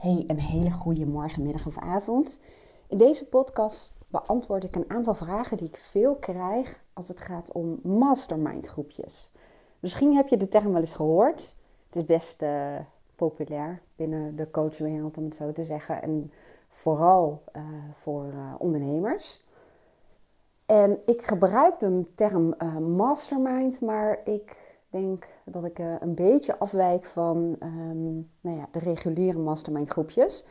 Hey, een hele goede morgen, middag of avond. In deze podcast beantwoord ik een aantal vragen die ik veel krijg als het gaat om mastermind groepjes. Misschien heb je de term wel eens gehoord. Het is best uh, populair binnen de coachwereld, om het zo te zeggen. En vooral uh, voor uh, ondernemers. En ik gebruik de term mastermind, maar ik denk dat ik uh, een beetje afwijk van um, nou ja, de reguliere mastermind groepjes.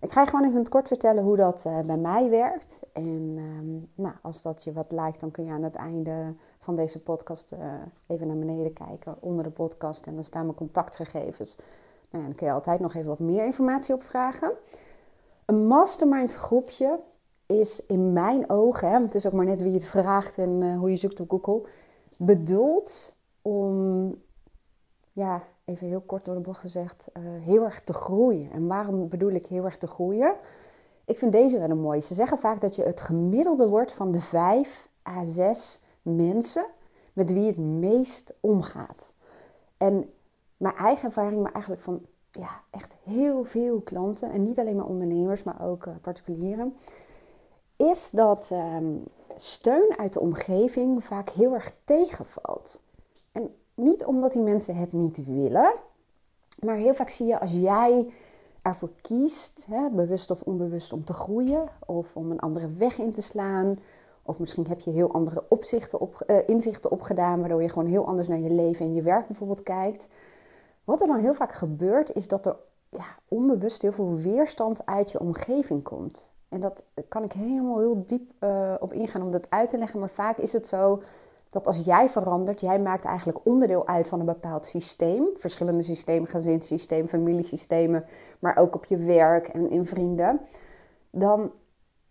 Ik ga je gewoon even kort vertellen hoe dat uh, bij mij werkt. En um, nou, als dat je wat lijkt, dan kun je aan het einde van deze podcast uh, even naar beneden kijken onder de podcast. En dan staan mijn contactgegevens. Nou dan kun je altijd nog even wat meer informatie opvragen. Een mastermind groepje is in mijn ogen, hè, het is ook maar net wie het vraagt en hoe je zoekt op Google, bedoeld om, ja, even heel kort door de bocht gezegd, uh, heel erg te groeien. En waarom bedoel ik heel erg te groeien? Ik vind deze wel een mooie. Ze zeggen vaak dat je het gemiddelde wordt van de vijf à zes mensen met wie het meest omgaat. En mijn eigen ervaring, maar eigenlijk van ja, echt heel veel klanten, en niet alleen maar ondernemers, maar ook uh, particulieren, is dat um, steun uit de omgeving vaak heel erg tegenvalt. Niet omdat die mensen het niet willen, maar heel vaak zie je als jij ervoor kiest, hè, bewust of onbewust, om te groeien of om een andere weg in te slaan. Of misschien heb je heel andere opzichten op, uh, inzichten opgedaan, waardoor je gewoon heel anders naar je leven en je werk bijvoorbeeld kijkt. Wat er dan heel vaak gebeurt, is dat er ja, onbewust heel veel weerstand uit je omgeving komt. En dat kan ik helemaal heel diep uh, op ingaan om dat uit te leggen. Maar vaak is het zo dat als jij verandert, jij maakt eigenlijk onderdeel uit van een bepaald systeem. Verschillende systemen, gezinssysteem, familiesystemen, maar ook op je werk en in vrienden. Dan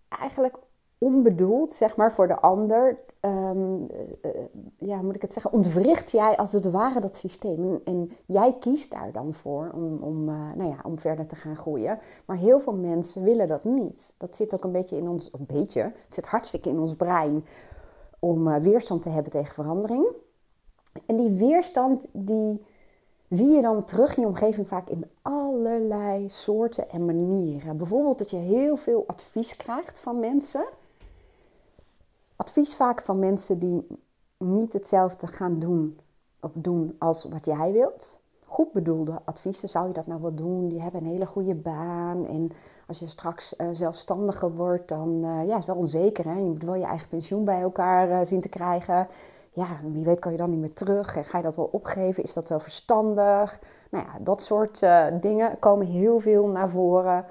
eigenlijk onbedoeld, zeg maar, voor de ander, um, uh, ja, moet ik het zeggen, ontwricht jij als het ware dat systeem. En, jij kiest daar dan voor om, om, uh, nou ja, om verder te gaan groeien. Maar heel veel mensen willen dat niet. Dat zit ook een beetje in ons, een beetje, het zit hartstikke in ons brein om uh, weerstand te hebben tegen verandering. En die weerstand die zie je dan terug in je omgeving vaak in allerlei soorten en manieren. Bijvoorbeeld dat je heel veel advies krijgt van mensen. Advies vaak van mensen die niet hetzelfde gaan doen of doen als wat jij wilt. Goed bedoelde adviezen, zou je dat nou wel doen? Die hebben een hele goede baan. En als je straks uh, zelfstandiger wordt, dan uh, ja, is wel onzeker. Hè? Je moet wel je eigen pensioen bij elkaar uh, zien te krijgen. Ja, wie weet kan je dan niet meer terug. En ga je dat wel opgeven? Is dat wel verstandig? Nou ja, dat soort dingen komen heel veel naar voren.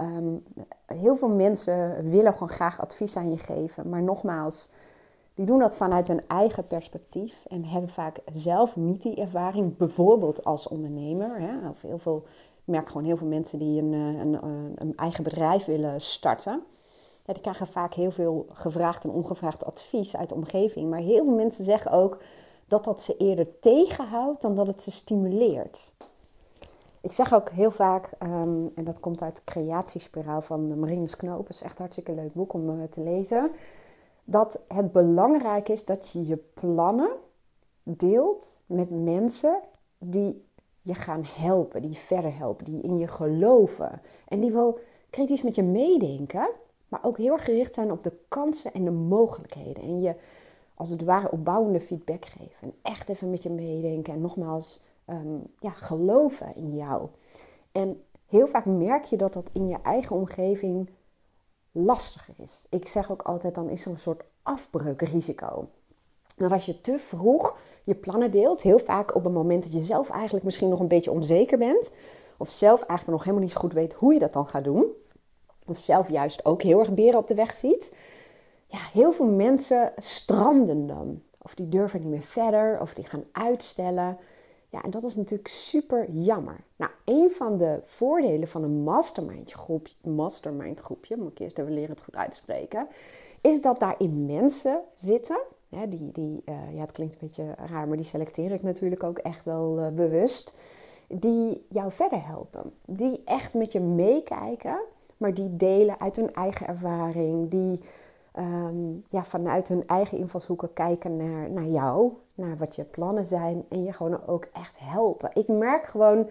Um, heel veel mensen willen gewoon graag advies aan je geven. Maar nogmaals, die doen dat vanuit hun eigen perspectief en hebben vaak zelf niet die ervaring, bijvoorbeeld als ondernemer. Hè, of heel veel, ik merk gewoon heel veel mensen die een, eh, een, eh, een eigen bedrijf willen starten. Ja, die krijgen vaak heel veel gevraagd en ongevraagd advies uit de omgeving. Maar heel veel mensen zeggen ook dat dat ze eerder tegenhoudt dan dat het ze stimuleert. Ik zeg ook heel vaak, um, en dat komt uit de creatiespiraal van Marines Knoop, is echt hartstikke leuk boek om uh, te lezen dat het belangrijk is dat je je plannen deelt met mensen die je gaan helpen, die je verder helpen, die in je geloven en die wel kritisch met je meedenken, maar ook heel erg gericht zijn op de kansen en de mogelijkheden. En je als het ware opbouwende feedback geven. En echt even met je meedenken en nogmaals um, ja, geloven in jou. En heel vaak merk je dat dat in je eigen omgeving lastiger is. Ik zeg ook altijd, dan is er een soort afbreukrisico. Nou, als je te vroeg je plannen deelt, heel vaak op een moment dat je zelf eigenlijk misschien nog een beetje onzeker bent, of zelf eigenlijk nog helemaal niet goed weet hoe je dat dan gaat doen, of zelf juist ook heel erg beren op de weg ziet, ja, heel veel mensen stranden dan. Of die durven niet meer verder, of die gaan uitstellen. Ja, en dat is natuurlijk super jammer. Nou, een van de voordelen van een mastermind, groepje, mastermind groepje, moet ik eerst even leren het goed uitspreken, is dat daarin mensen zitten. Ja, die, die, uh, ja, het klinkt een beetje raar, maar die selecteer ik natuurlijk ook echt wel uh, bewust. Die jou verder helpen. Die echt met je meekijken, maar die delen uit hun eigen ervaring. Die um, ja, vanuit hun eigen invalshoeken kijken naar, naar jou, naar wat je plannen zijn en je gewoon ook echt helpen. Ik merk gewoon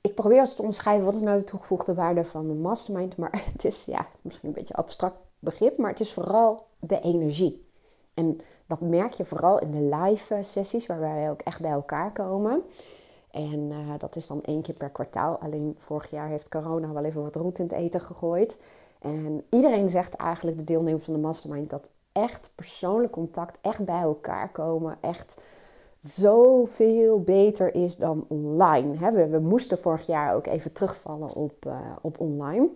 ik probeer eens te onderscheiden wat is nou de toegevoegde waarde van de mastermind. Maar het is ja, misschien een beetje abstract begrip, maar het is vooral de energie. En dat merk je vooral in de live sessies, waarbij wij ook echt bij elkaar komen. En uh, dat is dan één keer per kwartaal. Alleen vorig jaar heeft corona wel even wat roet in het eten gegooid. En iedereen zegt eigenlijk, de deelnemers van de mastermind, dat echt persoonlijk contact, echt bij elkaar komen, echt zoveel beter is dan online. We, we, moesten vorig jaar ook even terugvallen op, uh, op online.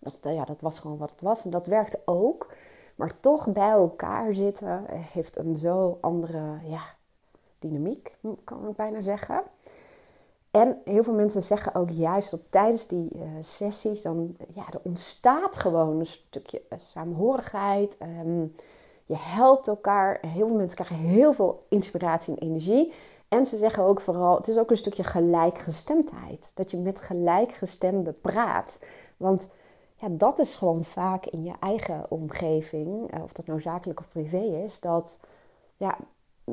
Dat, uh, ja, dat was gewoon wat het was en dat werkte ook. Maar toch bij elkaar zitten heeft een zo andere ja, dynamiek, kan ik bijna zeggen. En heel veel mensen zeggen ook juist dat tijdens die uh, sessies, dan ja, er ontstaat gewoon een stukje samenhorigheid. Um, je helpt elkaar. Heel veel mensen krijgen heel veel inspiratie en energie. En ze zeggen ook vooral, het is ook een stukje gelijkgestemdheid. Dat je met gelijkgestemden praat. Want ja, dat is gewoon vaak in je eigen omgeving, eh, of dat nou zakelijk of privé is, dat ja,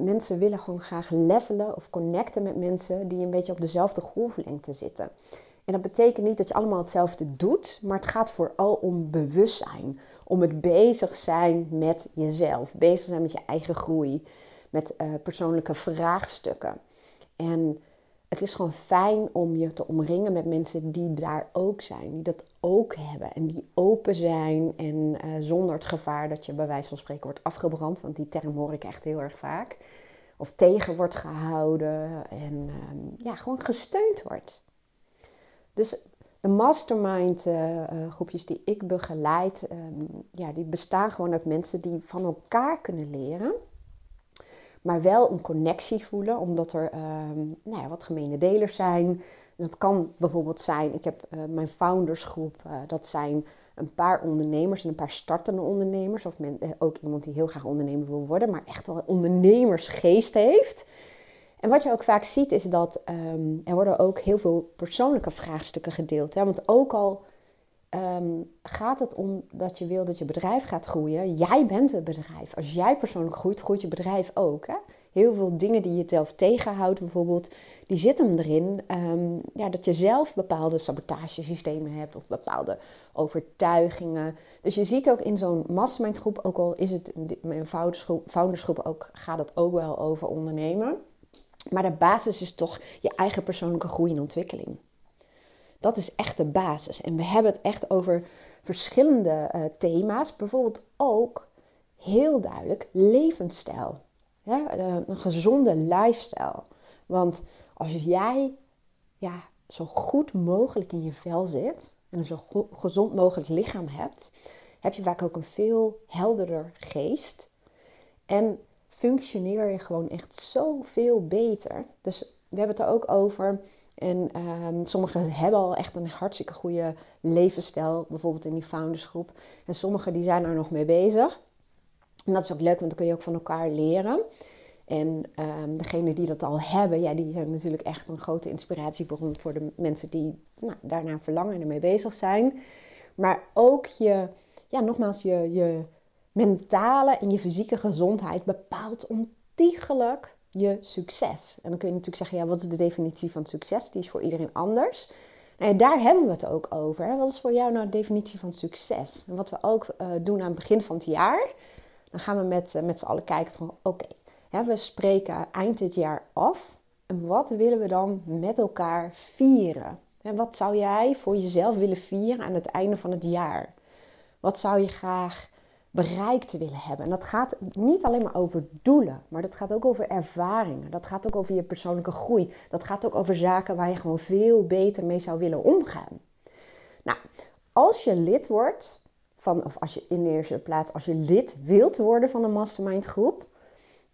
mensen willen gewoon graag levelen of connecten met mensen die een beetje op dezelfde golflengte zitten. En dat betekent niet dat je allemaal hetzelfde doet, maar het gaat vooral om bewustzijn. Om het bezig zijn met jezelf, bezig zijn met je eigen groei, met uh, persoonlijke vraagstukken. En het is gewoon fijn om je te omringen met mensen die daar ook zijn, die dat ook hebben en die open zijn en uh, zonder het gevaar dat je bij wijze van spreken wordt afgebrand, want die term hoor ik echt heel erg vaak, of tegen wordt gehouden en uh, ja, gewoon gesteund wordt. Dus de mastermind uh, groepjes die ik begeleid, um, ja, die bestaan gewoon uit mensen die van elkaar kunnen leren maar wel een connectie voelen, omdat er um, nou ja, wat gemene delers zijn. Dat kan bijvoorbeeld zijn, ik heb uh, mijn foundersgroep, uh, dat zijn een paar ondernemers en een paar startende ondernemers. Of men, uh, ook iemand die heel graag ondernemer wil worden, maar echt wel ondernemersgeest heeft. En wat je ook vaak ziet is dat um, er worden ook heel veel persoonlijke vraagstukken gedeeld. Hè? Want ook al um, gaat het om dat je wil dat je bedrijf gaat groeien. Jij bent het bedrijf. Als jij persoonlijk groeit, groeit je bedrijf ook. Hè? Heel veel dingen die je zelf tegenhoudt, bijvoorbeeld, die zitten erin. Um, ja, dat je zelf bepaalde sabotagesystemen hebt of bepaalde overtuigingen. Dus je ziet ook in zo'n mastermindgroep, ook al is het mijn foundersgroep, foundersgroep ook, gaat het ook wel over ondernemen. Maar de basis is toch je eigen persoonlijke groei en ontwikkeling. Dat is echt de basis. En we hebben het echt over verschillende uh, thema's. Bijvoorbeeld ook heel duidelijk levensstijl. Ja, uh, een gezonde lifestyle. Want als jij ja, zo goed mogelijk in je vel zit en een zo gezond mogelijk lichaam hebt, heb je vaak ook een veel helderder geest. En functioneer je gewoon echt zoveel beter. Dus we hebben het er ook over en um, sommigen hebben al echt een hartstikke goede levensstijl, bijvoorbeeld in die foundersgroep. En sommigen die zijn er nog mee bezig. En dat is ook leuk, want dan kun je ook van elkaar leren. En um, degenen die dat al hebben, ja, die zijn natuurlijk echt een grote inspiratiebron voor de mensen die nou, daarna verlangen en ermee bezig zijn. Maar ook je, ja, nogmaals, je, je mentale en je fysieke gezondheid bepaalt ontiegelijk je succes? En dan kun je natuurlijk zeggen, ja, wat is de definitie van succes? Die is voor iedereen anders. En daar hebben we het ook over. Wat is voor jou nou de definitie van succes? En wat we ook uh, doen aan het begin van het jaar, dan gaan we met, uh, met z'n allen kijken van, oké, we spreken eind dit jaar af. En wat willen we dan met elkaar vieren? En wat zou jij voor jezelf willen vieren aan het einde van het jaar? Wat zou je graag bereikt willen hebben. En dat gaat niet alleen maar over doelen, maar dat gaat ook over ervaringen. Dat gaat ook over je persoonlijke groei. Dat gaat ook over zaken waar je gewoon veel beter mee zou willen omgaan. Nou, als je lid wordt van, of als je in de eerste plaats, als je lid wilt worden van een mastermind groep.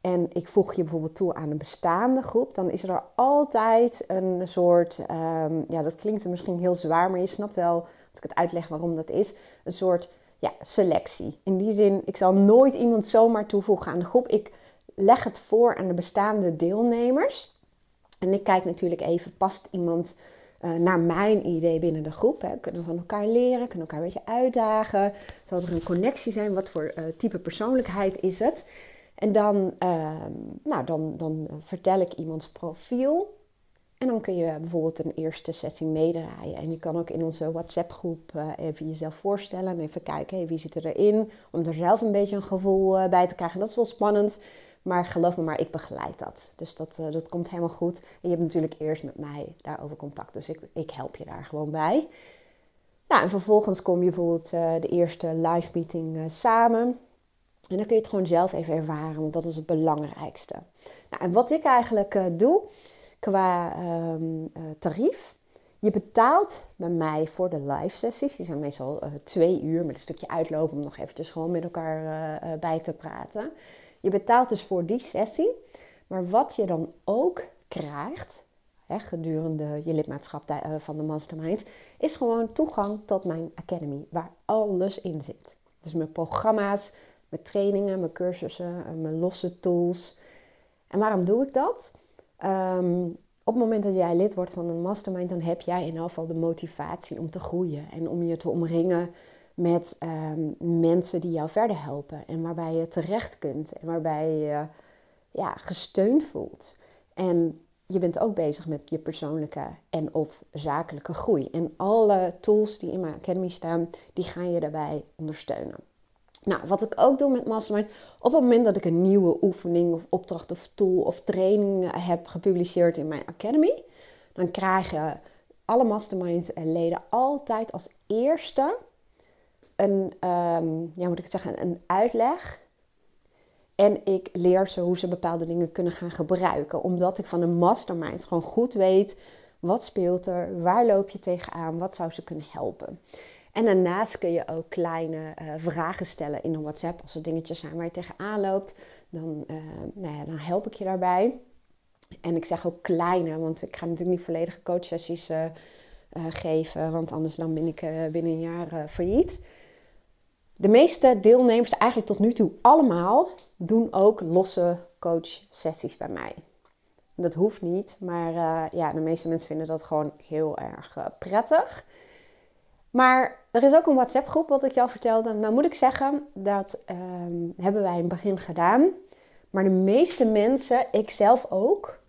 En ik voeg je bijvoorbeeld toe aan een bestaande groep, dan is er altijd een soort, um, ja, dat klinkt misschien heel zwaar, maar je snapt wel, als ik het uitleg waarom dat is, een soort ja, selectie. In die zin, ik zal nooit iemand zomaar toevoegen aan de groep. Ik leg het voor aan de bestaande deelnemers. En ik kijk natuurlijk even, past iemand uh, naar mijn idee binnen de groep? Hè? Kunnen we van elkaar leren? Kunnen elkaar een beetje uitdagen? Zal er een connectie zijn? Wat voor uh, type persoonlijkheid is het? En dan, uh, nou, dan, dan vertel ik iemands profiel. En dan kun je bijvoorbeeld een eerste sessie meedraaien. En je kan ook in onze WhatsApp-groep even jezelf voorstellen en even kijken hey, wie zit er erin. Om er zelf een beetje een gevoel bij te krijgen. Dat is wel spannend. Maar geloof me maar, ik begeleid dat. Dus dat, uh, dat komt helemaal goed. En je hebt natuurlijk eerst met mij daarover contact. Dus ik, ik help je daar gewoon bij. Ja, en vervolgens kom je bijvoorbeeld de eerste live meeting samen. En dan kun je het gewoon zelf even ervaren, want dat is het belangrijkste. Nou, en wat ik eigenlijk doe, qua um, tarief. Je betaalt bij mij voor de live sessies. Die zijn meestal twee uur met een stukje uitlopen om nog eventjes gewoon met elkaar bij te praten. Je betaalt dus voor die sessie. Maar wat je dan ook krijgt hè, gedurende je lidmaatschap van de Mastermind, is gewoon toegang tot mijn Academy, waar alles in zit. Dus mijn programma's, mijn trainingen, mijn cursussen, mijn losse tools. En waarom doe ik dat? Um, op het moment dat jij lid wordt van een mastermind, dan heb jij in ieder geval de motivatie om te groeien en om je te omringen met um, mensen die jou verder helpen en waarbij je terecht kunt en waarbij je ja, gesteund voelt. En je bent ook bezig met je persoonlijke en of zakelijke groei. En alle tools die in mijn academy staan, die gaan je daarbij ondersteunen. Nou, wat ik ook doe met Mastermind, op het moment dat ik een nieuwe oefening of opdracht of tool of training heb gepubliceerd in mijn academy, dan krijgen alle Mastermind-leden altijd als eerste een, um, ja, moet ik zeggen, een uitleg. En ik leer ze hoe ze bepaalde dingen kunnen gaan gebruiken. Omdat ik van de mastermind gewoon goed weet wat speelt er, waar loop je tegenaan, wat zou ze kunnen helpen. En daarnaast kun je ook kleine uh, vragen stellen in een WhatsApp. Als er dingetjes zijn waar je tegenaan loopt, dan, uh, nou ja, dan help ik je daarbij. En ik zeg ook kleine, want ik ga natuurlijk niet volledige coachsessies uh, geven, want anders dan ben ik binnen een jaar failliet. De meeste deelnemers, eigenlijk tot nu toe allemaal, doen ook losse coachsessies bij mij. Dat hoeft niet, maar ja, de meeste mensen vinden dat gewoon heel erg prettig. Maar er is ook een WhatsApp groep, wat ik jou vertelde. Nou moet ik zeggen, dat um, hebben wij in het begin gedaan. Maar de meeste mensen, ik zelf ook,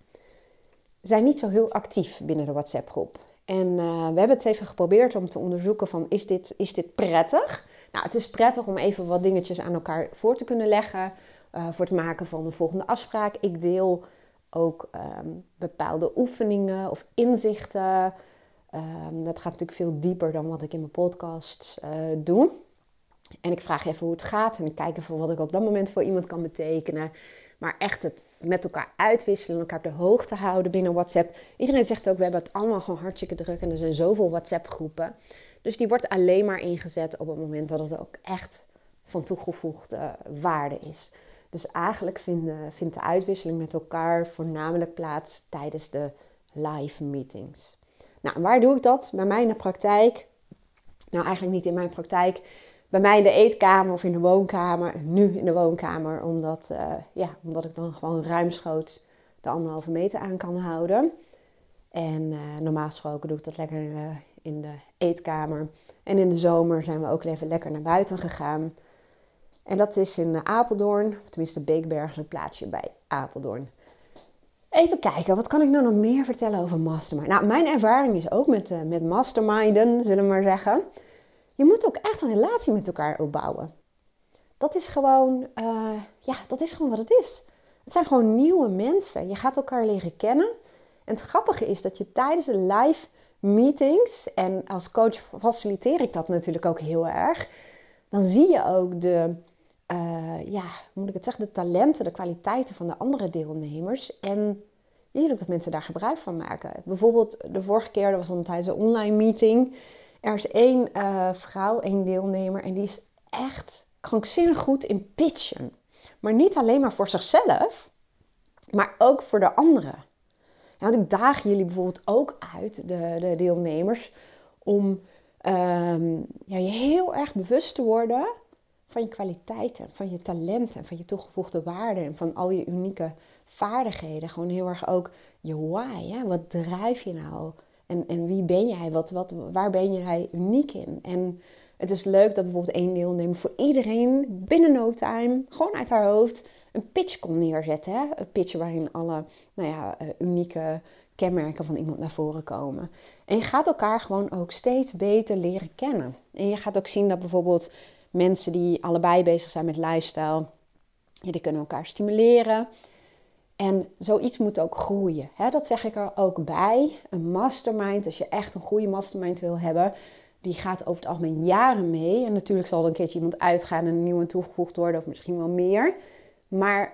zijn niet zo heel actief binnen de WhatsApp groep. En uh, we hebben het even geprobeerd om te onderzoeken van, is dit, is dit prettig? Nou, het is prettig om even wat dingetjes aan elkaar voor te kunnen leggen. Uh, voor het maken van de volgende afspraak. Ik deel ook um, bepaalde oefeningen of inzichten Um, dat gaat natuurlijk veel dieper dan wat ik in mijn podcast uh, doe. En ik vraag even hoe het gaat en ik kijk even wat ik op dat moment voor iemand kan betekenen. Maar echt het met elkaar uitwisselen, elkaar op de hoogte houden binnen WhatsApp. Iedereen zegt ook, we hebben het allemaal gewoon hartstikke druk en er zijn zoveel WhatsApp groepen. Dus die wordt alleen maar ingezet op het moment dat het ook echt van toegevoegde waarde is. Dus eigenlijk vindt de uitwisseling met elkaar voornamelijk plaats tijdens de live meetings. Nou, waar doe ik dat? Bij mij in de praktijk. Nou, eigenlijk niet in mijn praktijk. Bij mij in de eetkamer of in de woonkamer. Nu in de woonkamer, omdat, uh, ja, omdat ik dan gewoon ruimschoots de anderhalve meter aan kan houden. En uh, normaal gesproken doe ik dat lekker uh, in de eetkamer. En in de zomer zijn we ook even lekker naar buiten gegaan. En dat is in Apeldoorn, of tenminste Beekberg is een plaatsje bij Apeldoorn. Even kijken, wat kan ik nou nog meer vertellen over mastermind? Nou, mijn ervaring is ook met, uh, met masterminden, zullen we maar zeggen. Je moet ook echt een relatie met elkaar opbouwen. Dat is gewoon, uh, ja, dat is gewoon wat het is. Het zijn gewoon nieuwe mensen. Je gaat elkaar leren kennen. En het grappige is dat je tijdens de live meetings, en als coach faciliteer ik dat natuurlijk ook heel erg, dan zie je ook de, uh, ja, moet ik het zeggen, de talenten, de kwaliteiten van de andere deelnemers. En je ziet ook dat mensen daar gebruik van maken. Bijvoorbeeld de vorige keer, dat was dan tijdens een online meeting. Er is één uh, vrouw, één deelnemer, en die is echt krankzinnig goed in pitchen. Maar niet alleen maar voor zichzelf, maar ook voor de anderen. Want ik daag jullie bijvoorbeeld ook uit, de, de deelnemers, om um, ja, je heel erg bewust te worden van je kwaliteiten, van je talenten, van je toegevoegde waarden en van al je unieke vaardigheden. Gewoon heel erg ook je why. Hè? Wat drijf je nou? En, en wie ben jij? Wat, wat, waar ben jij uniek in? En het is leuk dat bijvoorbeeld één deelnemer voor iedereen binnen no time, gewoon uit haar hoofd, een pitch kon neerzetten. Hè? Een pitch waarin alle nou ja, eh, unieke kenmerken van iemand naar voren komen. En je gaat elkaar gewoon ook steeds beter leren kennen. En je gaat ook zien dat bijvoorbeeld mensen die allebei bezig zijn met lifestyle, die kunnen elkaar stimuleren. En zoiets moet ook groeien. Hè? Dat zeg ik er ook bij. Een mastermind, als je echt een goede mastermind wil hebben, die gaat over het algemeen jaren mee. En natuurlijk zal er een keertje iemand uitgaan en een nieuwe toegevoegd worden, of misschien wel meer. Maar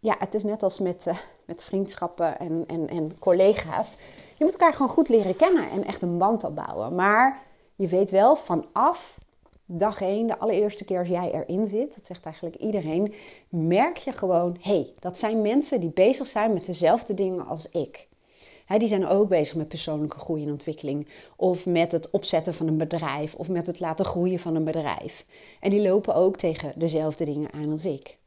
ja, het is net als met, uh, met vriendschappen en, en, en collega's. Je moet elkaar gewoon goed leren kennen en echt een band opbouwen. Maar je weet wel vanaf dag één, de allereerste keer als jij erin zit, dat zegt eigenlijk iedereen, merk je gewoon, hé, hey, dat zijn mensen die bezig zijn met dezelfde dingen als ik. die zijn ook bezig met persoonlijke groei en ontwikkeling. Of met het opzetten van een bedrijf. Of met het laten groeien van een bedrijf. En die lopen ook tegen dezelfde dingen aan als ik.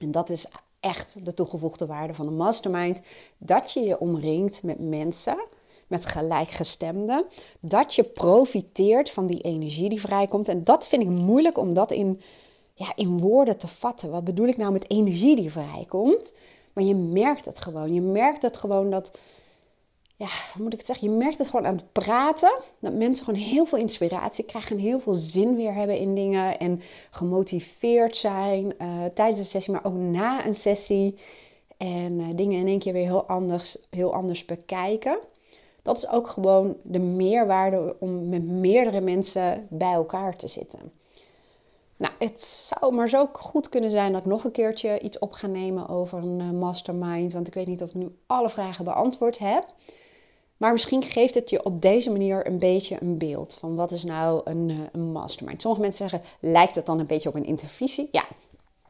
En dat is echt de toegevoegde waarde van een mastermind. Dat je je omringt met mensen, met gelijkgestemden. Dat je profiteert van die energie die vrijkomt. En dat vind ik moeilijk om dat in, ja, in woorden te vatten. Wat bedoel ik nou met energie die vrijkomt? Maar je merkt het gewoon. Je merkt het gewoon dat ja, hoe moet ik het zeggen? Je merkt het gewoon aan het praten. Dat mensen gewoon heel veel inspiratie krijgen en heel veel zin weer hebben in dingen. En gemotiveerd zijn uh, tijdens een sessie, maar ook na een sessie. En uh, dingen in één keer weer heel anders, heel anders bekijken. Dat is ook gewoon de meerwaarde om met meerdere mensen bij elkaar te zitten. Nou, het zou maar zo goed kunnen zijn dat ik nog een keertje iets op ga nemen over een uh, mastermind. Want ik weet niet of ik nu alle vragen beantwoord heb. Maar misschien geeft het je op deze manier een beetje een beeld van wat is nou een, eh, een mastermind. Sommige mensen zeggen, lijkt het dan een beetje op een intervisie? Ja,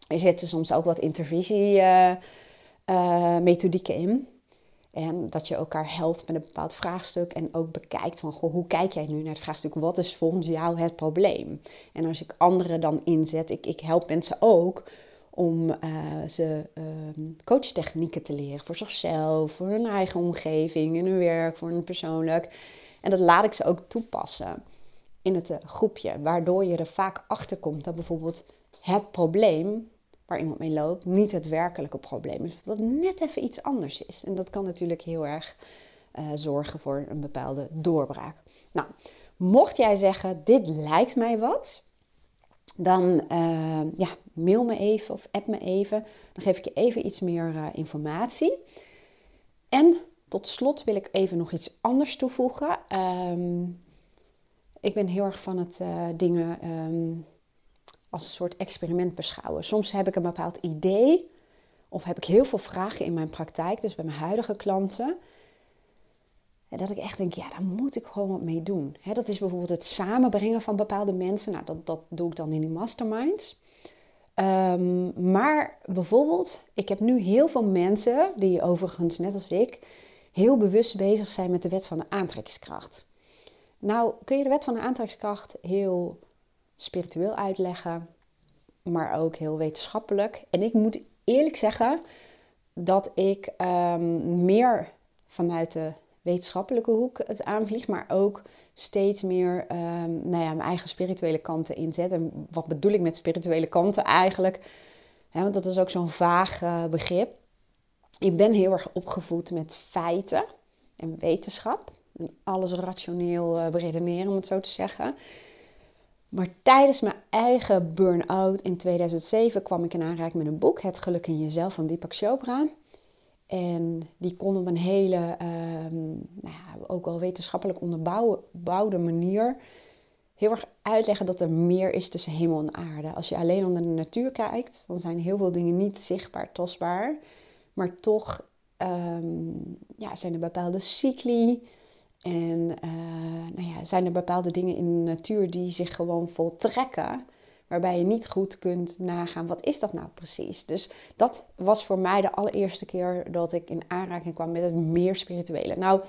er zitten soms ook wat intervisie-methodieken uh, uh, in. En dat je elkaar helpt met een bepaald vraagstuk en ook bekijkt van, hoe kijk jij nu naar het vraagstuk? Wat is volgens jou het probleem? En als ik anderen dan inzet, ik, ik help mensen ook om uh, ze uh, coachtechnieken te leren voor zichzelf, voor hun eigen omgeving, in hun werk, voor hun persoonlijk. En dat laat ik ze ook toepassen in het uh, groepje, waardoor je er vaak achter komt dat bijvoorbeeld het probleem waar iemand mee loopt niet het werkelijke probleem is, dat het net even iets anders is. En dat kan natuurlijk heel erg uh, zorgen voor een bepaalde doorbraak. Nou, mocht jij zeggen, dit lijkt mij wat, dan uh, ja, mail me even of app me even. Dan geef ik je even iets meer uh, informatie. En tot slot wil ik even nog iets anders toevoegen. Um, ik ben heel erg van het uh, dingen um, als een soort experiment beschouwen. Soms heb ik een bepaald idee of heb ik heel veel vragen in mijn praktijk, dus bij mijn huidige klanten. En dat ik echt denk, ja, daar moet ik gewoon wat mee doen. dat is bijvoorbeeld het samenbrengen van bepaalde mensen. Nou, dat, dat doe ik dan in die masterminds. Um, maar bijvoorbeeld, ik heb nu heel veel mensen, die overigens net als ik, heel bewust bezig zijn met de wet van de aantrekkingskracht. Nou, kun je de wet van de aantrekkingskracht heel spiritueel uitleggen, maar ook heel wetenschappelijk. En ik moet eerlijk zeggen dat ik um, meer vanuit de wetenschappelijke hoek het aanvliegt, maar ook steeds meer um, nou ja, mijn eigen spirituele kanten inzet. En wat bedoel ik met spirituele kanten eigenlijk? want dat is ook zo'n vaag uh, begrip. Ik ben heel erg opgevoed met feiten en wetenschap. En alles rationeel uh, beredeneren, om het zo te zeggen. Maar tijdens mijn eigen burn-out in 2007 kwam ik in aanraking met een boek, Het Geluk in Jezelf van Deepak Chopra. En die kon op een hele, um, nou ja, ook wel wetenschappelijk onderbouwde manier heel erg uitleggen dat er meer is tussen hemel en aarde. Als je alleen naar de natuur kijkt, dan zijn heel veel dingen niet zichtbaar, tastbaar. Maar toch um, ja, zijn er bepaalde cycli en uh, nou ja, zijn er bepaalde dingen in de natuur die zich gewoon voltrekken waarbij je niet goed kunt nagaan wat is dat nou precies. Dus dat was voor mij de allereerste keer dat ik in aanraking kwam met het meer spirituele. Nou,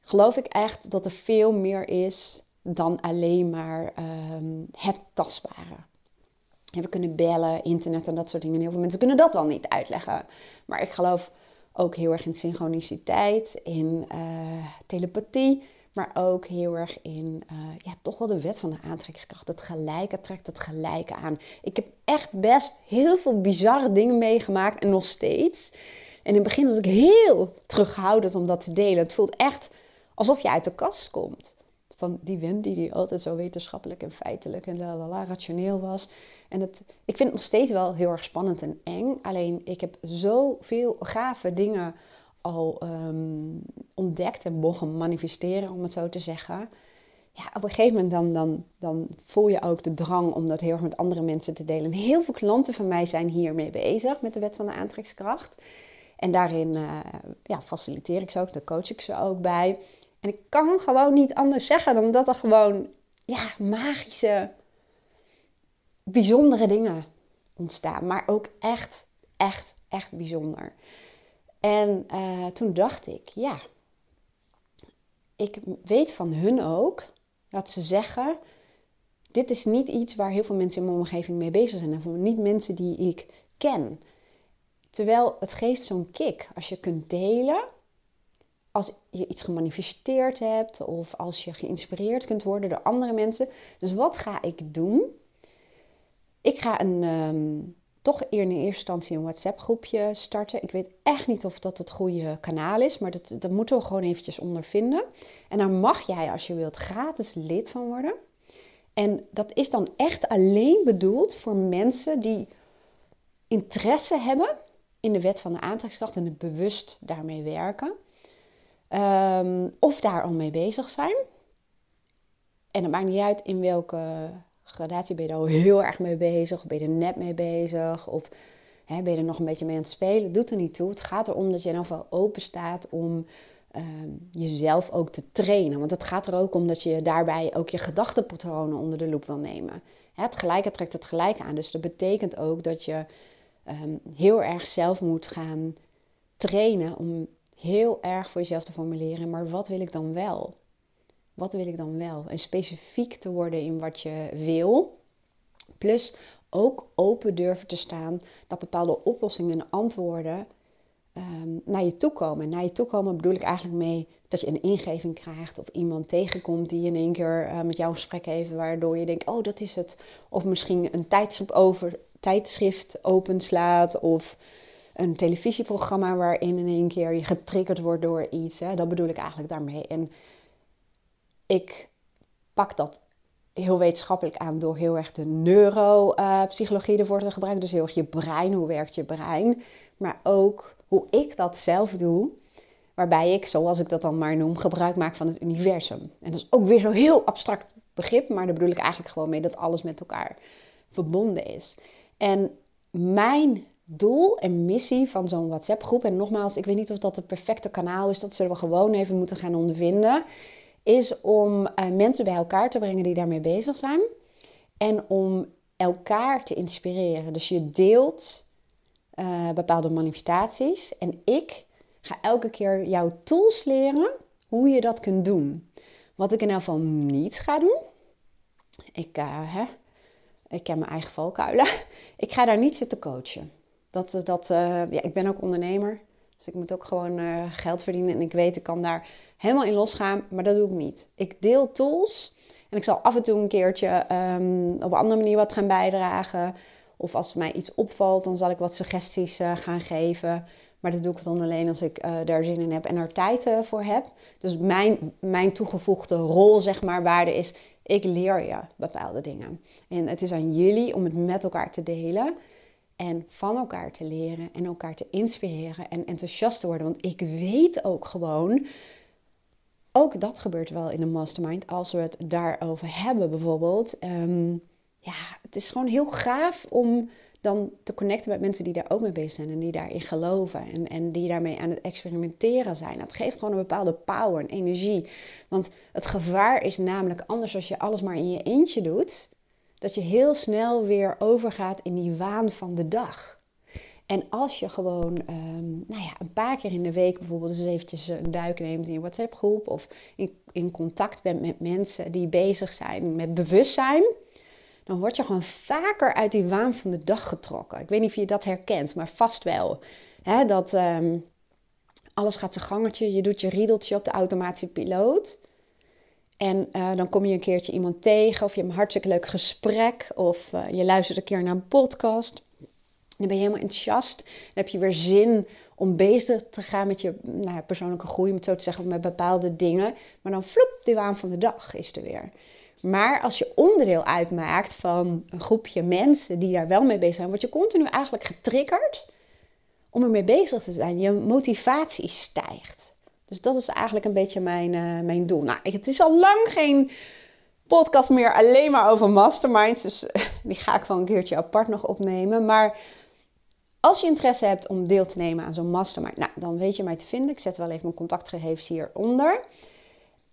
geloof ik echt dat er veel meer is dan alleen maar um, het tastbare. we kunnen bellen, internet en dat soort dingen. Heel veel mensen kunnen dat wel niet uitleggen. Maar ik geloof ook heel erg in synchroniciteit, in uh, telepathie. Maar ook heel erg in uh, ja, toch wel de wet van de aantrekkingskracht. Het gelijke trekt het gelijke aan. Ik heb echt best heel veel bizarre dingen meegemaakt en nog steeds. En in het begin was ik heel terughoudend om dat te delen. Het voelt echt alsof je uit de kast komt. Van die Wendy die altijd zo wetenschappelijk en feitelijk en la rationeel was. En het, ik vind het nog steeds wel heel erg spannend en eng. Alleen ik heb zoveel gave dingen al um, ontdekt en mogen manifesteren, om het zo te zeggen. Ja, op een gegeven moment dan, dan, dan voel je ook de drang om dat heel erg met andere mensen te delen. En heel veel klanten van mij zijn hiermee bezig met de wet van de aantrekkingskracht. En daarin uh, ja, faciliteer ik ze ook, daar coach ik ze ook bij. En ik kan gewoon niet anders zeggen dan dat er gewoon ja, magische, bijzondere dingen ontstaan. Maar ook echt, echt, echt bijzonder. En uh, toen dacht ik, ja, ik weet van hun ook dat ze zeggen: Dit is niet iets waar heel veel mensen in mijn omgeving mee bezig zijn. En niet mensen die ik ken. Terwijl het geeft zo'n kick als je kunt delen. Als je iets gemanifesteerd hebt of als je geïnspireerd kunt worden door andere mensen. Dus wat ga ik doen? Ik ga een, um, toch in eerste instantie een WhatsApp groepje starten. Ik weet echt niet of dat het goede kanaal is, maar dat, dat moeten we gewoon eventjes ondervinden. En daar mag jij als je wilt gratis lid van worden. En dat is dan echt alleen bedoeld voor mensen die interesse hebben in de wet van de aantrekkingskracht en het bewust daarmee werken. Ehm, of daar al mee bezig zijn. En het maakt niet uit in welke gradatie ben je er al heel erg mee bezig? Of ben je er net mee bezig? Of hè, ben je er nog een beetje mee aan het spelen? Doet er niet toe. Het gaat erom dat je in ieder geval open staat om ehm, jezelf ook te trainen. Want het gaat er ook om dat je daarbij ook je gedachtenpatronen onder de loep wil nemen. Hè, het gelijke trekt het gelijke aan. Dus dat betekent ook dat je ehm, heel erg zelf moet gaan trainen om heel erg voor jezelf te formuleren. Maar wat wil ik dan wel? Wat wil ik dan wel? En specifiek te worden in wat je wil. Plus ook open durven te staan dat bepaalde oplossingen en antwoorden um, naar je toe komen. Naar je toe komen bedoel ik eigenlijk mee dat je een ingeving krijgt of iemand tegenkomt die in één keer uh, met jou een gesprek heeft, waardoor je denkt, oh dat is het. Of misschien een tijdschrift, over, tijdschrift openslaat of een televisieprogramma waarin in één keer je getriggerd wordt door iets. Hè. Dat bedoel ik eigenlijk daarmee. En ik pak dat heel wetenschappelijk aan door heel erg de neuropsychologie ervoor te gebruiken. Dus heel erg je brein, hoe werkt je brein. Maar ook hoe ik dat zelf doe. Waarbij ik, zoals ik dat dan maar noem, gebruik maak van het universum. En dat is ook weer zo'n heel abstract begrip, maar daar bedoel ik eigenlijk gewoon mee dat alles met elkaar verbonden is. En mijn doel en missie van zo'n WhatsApp-groep, en nogmaals, ik weet niet of dat het perfecte kanaal is, dat zullen we gewoon even moeten gaan ondervinden is om uh, mensen bij elkaar te brengen die daarmee bezig zijn. En om elkaar te inspireren. Dus je deelt uh, bepaalde manifestaties. En ik ga elke keer jouw tools leren hoe je dat kunt doen. Wat ik in elk geval niet ga doen. Ik, uh, hè, ik ken mijn eigen valkuilen. Ik ga daar niet zitten coachen. Dat, dat, ja, ik ben ook ondernemer. Dus ik moet ook gewoon uh, geld verdienen. En ik weet, ik kan daar helemaal in losgaan. Maar dat doe ik niet. Ik deel tools. En ik zal af en toe een keertje um, op een andere manier wat gaan bijdragen. Of als mij iets opvalt, dan zal ik wat suggesties uh, gaan geven. Maar dat doe ik dan alleen als ik uh, daar zin in heb en er tijd voor heb. Dus mijn, mijn toegevoegde rol, zeg maar, waarde is... Ik leer je bepaalde dingen. En het is aan jullie om het met elkaar te delen. En van elkaar te leren en elkaar te inspireren en enthousiast te worden. Want ik weet ook gewoon, ook dat gebeurt wel in een mastermind, als we het daarover hebben bijvoorbeeld. Ehm, ja, het is gewoon heel gaaf om dan te connecten met mensen die daar ook mee bezig zijn en die daarin geloven en, en die daarmee aan het experimenteren zijn. Het geeft gewoon een bepaalde power en energie. Want het gevaar is namelijk anders als je alles maar in je eentje doet dat je heel snel weer overgaat in die waan van de dag. En als je gewoon um, nou ja, een paar keer in de week bijvoorbeeld eens eventjes een duik neemt in je WhatsApp groep of in, in contact bent met mensen die bezig zijn met bewustzijn, dan word je gewoon vaker uit die waan van de dag getrokken. Ik weet niet of je dat herkent, maar vast wel. dat um, alles gaat zijn gangetje, je doet je riedeltje op de automatische piloot. En uh, dan kom je een keertje iemand tegen, of je hebt een hartstikke leuk gesprek, of uh, je luistert een keer naar een podcast. Dan ben je helemaal enthousiast. Dan heb je weer zin om bezig te gaan met je nou, persoonlijke groei, om het zo te zeggen, met bepaalde dingen. Maar dan floep, de waan van de dag is er weer. Maar als je onderdeel uitmaakt van een groepje mensen die daar wel mee bezig zijn, word je continu eigenlijk getriggerd om ermee bezig te zijn. Je motivatie stijgt. Dus dat is eigenlijk een beetje mijn, uh, mijn doel. Nou, het is al lang geen podcast meer alleen maar over masterminds. Dus die ga ik wel een keertje apart nog opnemen. Maar als je interesse hebt om deel te nemen aan zo'n mastermind, nou, dan weet je mij te vinden. Ik zet wel even mijn contactgegevens hieronder.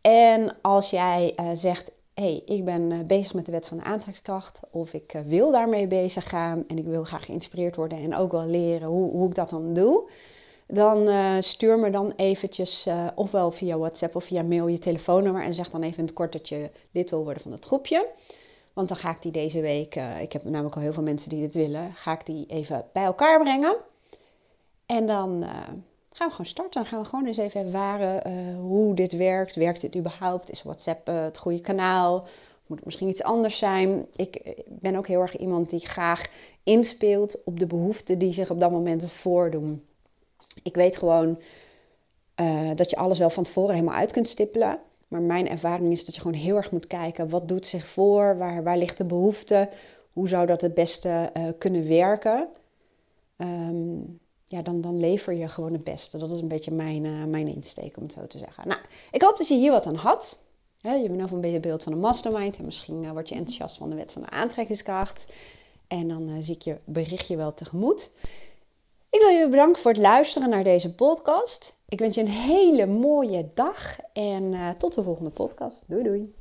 En als jij uh, zegt, hey, ik ben bezig met de wet van de aantrekkingskracht, of ik wil daarmee bezig gaan en ik wil graag geïnspireerd worden en ook wel leren hoe, hoe ik dat dan doe, dan stuur me dan eventjes, ofwel via WhatsApp of via mail, je telefoonnummer en zeg dan even in het kort dat je lid wil worden van het groepje. Want dan ga ik die deze week, uh, ik heb namelijk al heel veel mensen die dit willen, ga ik die even bij elkaar brengen. En dan uh, gaan we gewoon starten. Dan gaan we gewoon eens even ervaren uh, hoe dit werkt. Werkt dit überhaupt? Is WhatsApp het goede kanaal? Moet het misschien iets anders zijn? Ik ben ook heel erg iemand die graag inspeelt op de behoeften die zich op dat moment voordoen. Ik weet gewoon dat je alles wel van tevoren helemaal uit kunt stippelen. Maar mijn ervaring is dat je gewoon heel erg moet kijken. Wat doet zich voor? Waar, waar ligt de behoefte? Hoe zou dat het beste uh, kunnen werken? Um, ja, dan, dan lever je gewoon het beste. Dat is een beetje mijn, uh, mijn insteek, om het zo te zeggen. Nou, ik hoop dat je hier wat aan had. Je bent een beetje beeld van een mastermind. En misschien word je enthousiast van de wet van de aantrekkingskracht. En dan zie ik je berichtje wel tegemoet. Ik wil je bedanken voor het luisteren naar deze podcast. Ik wens je een hele mooie dag en uh, tot de volgende podcast. Doei doei.